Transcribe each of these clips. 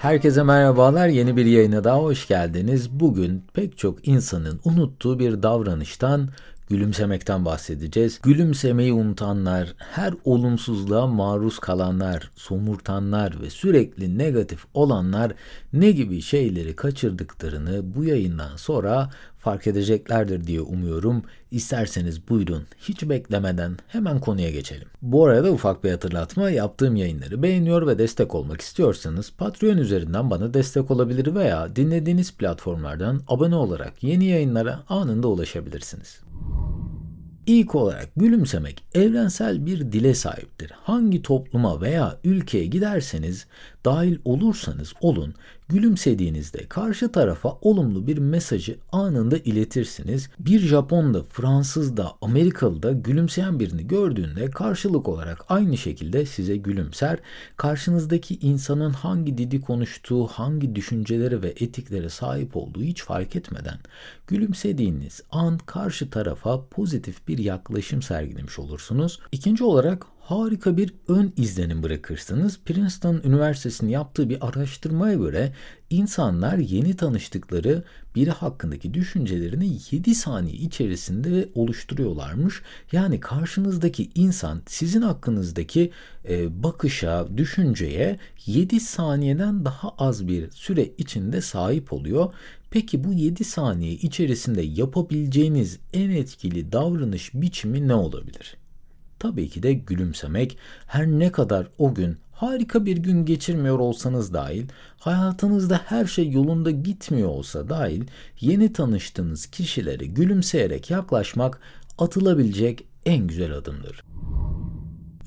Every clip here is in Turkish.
Herkese merhabalar. Yeni bir yayına daha hoş geldiniz. Bugün pek çok insanın unuttuğu bir davranıştan gülümsemekten bahsedeceğiz. Gülümsemeyi unutanlar, her olumsuzluğa maruz kalanlar, somurtanlar ve sürekli negatif olanlar ne gibi şeyleri kaçırdıklarını bu yayından sonra fark edeceklerdir diye umuyorum. İsterseniz buyurun hiç beklemeden hemen konuya geçelim. Bu arada ufak bir hatırlatma yaptığım yayınları beğeniyor ve destek olmak istiyorsanız Patreon üzerinden bana destek olabilir veya dinlediğiniz platformlardan abone olarak yeni yayınlara anında ulaşabilirsiniz. İlk olarak gülümsemek evrensel bir dile sahiptir. Hangi topluma veya ülkeye giderseniz, dahil olursanız olun, gülümsediğinizde karşı tarafa olumlu bir mesajı anında iletirsiniz. Bir Japon da, Fransız da, Amerikalı da gülümseyen birini gördüğünde karşılık olarak aynı şekilde size gülümser. Karşınızdaki insanın hangi dili konuştuğu, hangi düşüncelere ve etiklere sahip olduğu hiç fark etmeden gülümsediğiniz an karşı tarafa pozitif bir yaklaşım sergilemiş olursunuz. İkinci olarak harika bir ön izlenim bırakırsınız. Princeton Üniversitesi'nin yaptığı bir araştırmaya göre insanlar yeni tanıştıkları biri hakkındaki düşüncelerini 7 saniye içerisinde oluşturuyorlarmış. Yani karşınızdaki insan sizin hakkınızdaki e, bakışa, düşünceye 7 saniyeden daha az bir süre içinde sahip oluyor. Peki bu 7 saniye içerisinde yapabileceğiniz en etkili davranış biçimi ne olabilir? Tabii ki de gülümsemek her ne kadar o gün harika bir gün geçirmiyor olsanız dahil, hayatınızda her şey yolunda gitmiyor olsa dahil yeni tanıştığınız kişilere gülümseyerek yaklaşmak atılabilecek en güzel adımdır.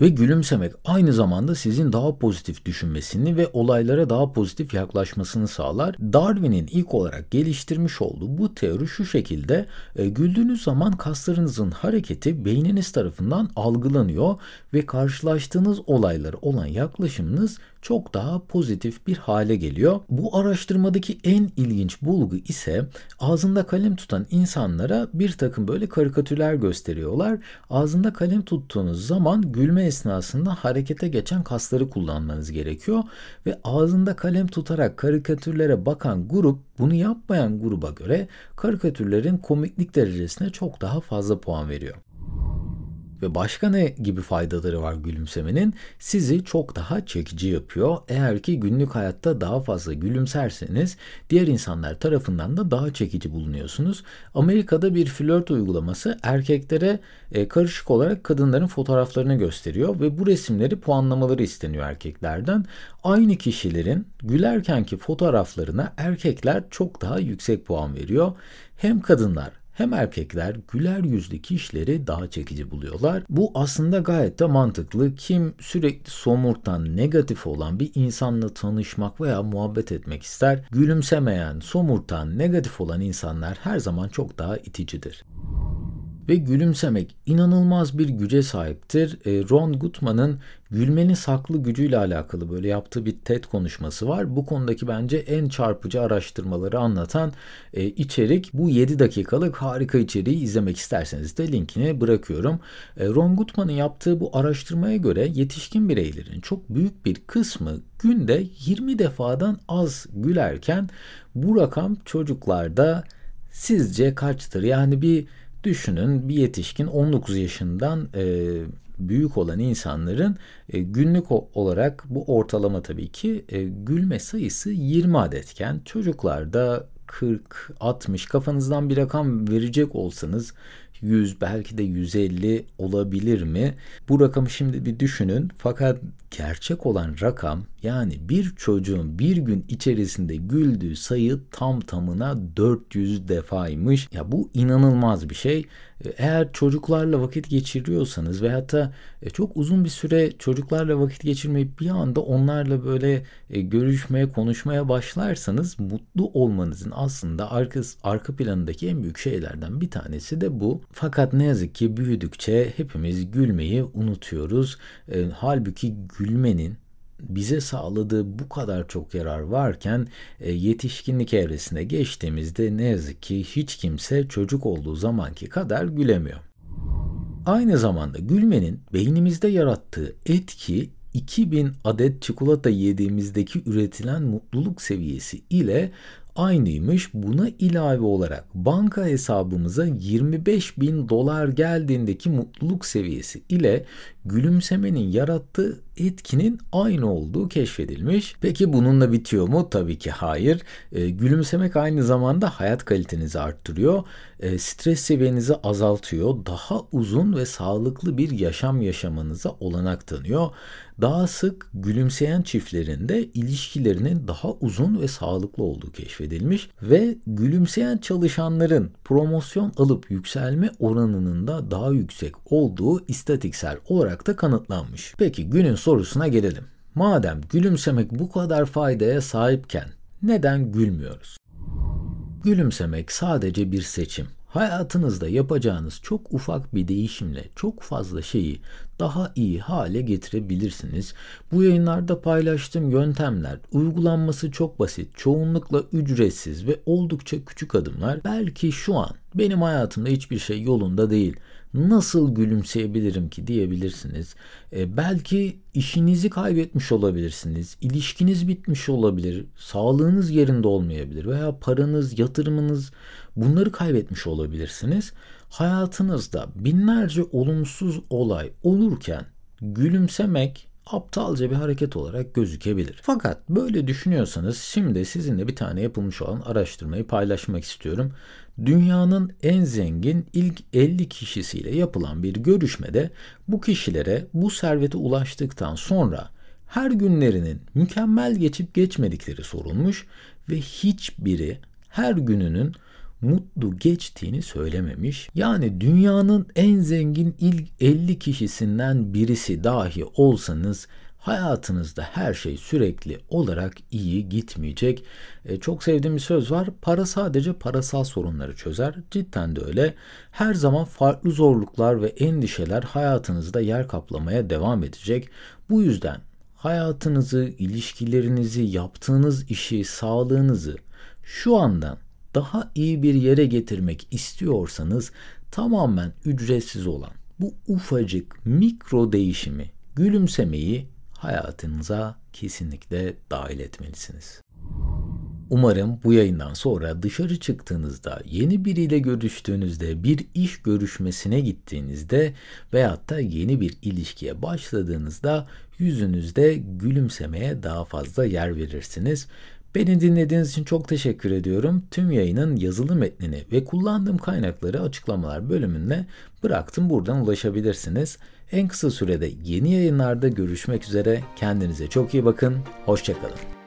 Ve gülümsemek aynı zamanda sizin daha pozitif düşünmesini ve olaylara daha pozitif yaklaşmasını sağlar. Darwin'in ilk olarak geliştirmiş olduğu bu teori şu şekilde e, güldüğünüz zaman kaslarınızın hareketi beyniniz tarafından algılanıyor ve karşılaştığınız olaylara olan yaklaşımınız çok daha pozitif bir hale geliyor. Bu araştırmadaki en ilginç bulgu ise ağzında kalem tutan insanlara bir takım böyle karikatürler gösteriyorlar. Ağzında kalem tuttuğunuz zaman gülme esnasında harekete geçen kasları kullanmanız gerekiyor ve ağzında kalem tutarak karikatürlere bakan grup bunu yapmayan gruba göre karikatürlerin komiklik derecesine çok daha fazla puan veriyor. Ve başka ne gibi faydaları var gülümsemenin? Sizi çok daha çekici yapıyor. Eğer ki günlük hayatta daha fazla gülümserseniz diğer insanlar tarafından da daha çekici bulunuyorsunuz. Amerika'da bir flört uygulaması erkeklere e, karışık olarak kadınların fotoğraflarını gösteriyor ve bu resimleri puanlamaları isteniyor erkeklerden. Aynı kişilerin gülerkenki fotoğraflarına erkekler çok daha yüksek puan veriyor. Hem kadınlar hem erkekler güler yüzlü kişileri daha çekici buluyorlar. Bu aslında gayet de mantıklı. Kim sürekli somurtan, negatif olan bir insanla tanışmak veya muhabbet etmek ister? Gülümsemeyen, somurtan, negatif olan insanlar her zaman çok daha iticidir ve gülümsemek inanılmaz bir güce sahiptir. E, Ron Gutman'ın gülmenin saklı gücüyle alakalı böyle yaptığı bir TED konuşması var. Bu konudaki bence en çarpıcı araştırmaları anlatan e, içerik. Bu 7 dakikalık harika içeriği izlemek isterseniz de linkini bırakıyorum. E, Ron Gutman'ın yaptığı bu araştırmaya göre yetişkin bireylerin çok büyük bir kısmı günde 20 defadan az gülerken bu rakam çocuklarda sizce kaçtır? Yani bir Düşünün bir yetişkin 19 yaşından e, büyük olan insanların e, günlük olarak bu ortalama tabii ki e, gülme sayısı 20 adetken çocuklarda 40, 60 kafanızdan bir rakam verecek olsanız 100 belki de 150 olabilir mi? Bu rakamı şimdi bir düşünün. Fakat gerçek olan rakam yani bir çocuğun bir gün içerisinde güldüğü sayı tam tamına 400 defaymış. Ya bu inanılmaz bir şey. Eğer çocuklarla vakit geçiriyorsanız veyahut da e, çok uzun bir süre çocuklarla vakit geçirmeyip bir anda onlarla böyle e, görüşmeye, konuşmaya başlarsanız mutlu olmanızın aslında arka, arka planındaki en büyük şeylerden bir tanesi de bu. Fakat ne yazık ki büyüdükçe hepimiz gülmeyi unutuyoruz. E, halbuki gülmenin bize sağladığı bu kadar çok yarar varken e, yetişkinlik evresine geçtiğimizde ne yazık ki hiç kimse çocuk olduğu zamanki kadar gülemiyor. Aynı zamanda gülmenin beynimizde yarattığı etki 2000 adet çikolata yediğimizdeki üretilen mutluluk seviyesi ile aynıymış. Buna ilave olarak banka hesabımıza 25 bin dolar geldiğindeki mutluluk seviyesi ile gülümsemenin yarattığı etkinin aynı olduğu keşfedilmiş. Peki bununla bitiyor mu? Tabii ki hayır. E, gülümsemek aynı zamanda hayat kalitenizi arttırıyor. E, stres seviyenizi azaltıyor. Daha uzun ve sağlıklı bir yaşam yaşamanıza olanak tanıyor. Daha sık gülümseyen çiftlerin de ilişkilerinin daha uzun ve sağlıklı olduğu keşfedilmiş ve gülümseyen çalışanların promosyon alıp yükselme oranının da daha yüksek olduğu istatiksel olarak da kanıtlanmış. Peki günün sorusuna gelelim. Madem gülümsemek bu kadar faydaya sahipken neden gülmüyoruz? Gülümsemek sadece bir seçim. Hayatınızda yapacağınız çok ufak bir değişimle çok fazla şeyi daha iyi hale getirebilirsiniz. Bu yayınlarda paylaştığım yöntemler uygulanması çok basit, çoğunlukla ücretsiz ve oldukça küçük adımlar. Belki şu an benim hayatımda hiçbir şey yolunda değil nasıl gülümseyebilirim ki diyebilirsiniz. E, belki işinizi kaybetmiş olabilirsiniz, ilişkiniz bitmiş olabilir, sağlığınız yerinde olmayabilir veya paranız, yatırımınız bunları kaybetmiş olabilirsiniz. Hayatınızda binlerce olumsuz olay olurken gülümsemek aptalca bir hareket olarak gözükebilir. Fakat böyle düşünüyorsanız şimdi sizinle bir tane yapılmış olan araştırmayı paylaşmak istiyorum. Dünyanın en zengin ilk 50 kişisiyle yapılan bir görüşmede bu kişilere bu servete ulaştıktan sonra her günlerinin mükemmel geçip geçmedikleri sorulmuş ve hiçbiri her gününün mutlu geçtiğini söylememiş. Yani dünyanın en zengin ilk 50 kişisinden birisi dahi olsanız hayatınızda her şey sürekli olarak iyi gitmeyecek. E, çok sevdiğim bir söz var. Para sadece parasal sorunları çözer. Cidden de öyle. Her zaman farklı zorluklar ve endişeler hayatınızda yer kaplamaya devam edecek. Bu yüzden hayatınızı, ilişkilerinizi, yaptığınız işi, sağlığınızı şu andan daha iyi bir yere getirmek istiyorsanız tamamen ücretsiz olan bu ufacık mikro değişimi, gülümsemeyi hayatınıza kesinlikle dahil etmelisiniz. Umarım bu yayından sonra dışarı çıktığınızda, yeni biriyle görüştüğünüzde, bir iş görüşmesine gittiğinizde veyahut da yeni bir ilişkiye başladığınızda yüzünüzde gülümsemeye daha fazla yer verirsiniz. Beni dinlediğiniz için çok teşekkür ediyorum. Tüm yayının yazılı metnini ve kullandığım kaynakları açıklamalar bölümüne bıraktım. Buradan ulaşabilirsiniz. En kısa sürede yeni yayınlarda görüşmek üzere. Kendinize çok iyi bakın. Hoşçakalın.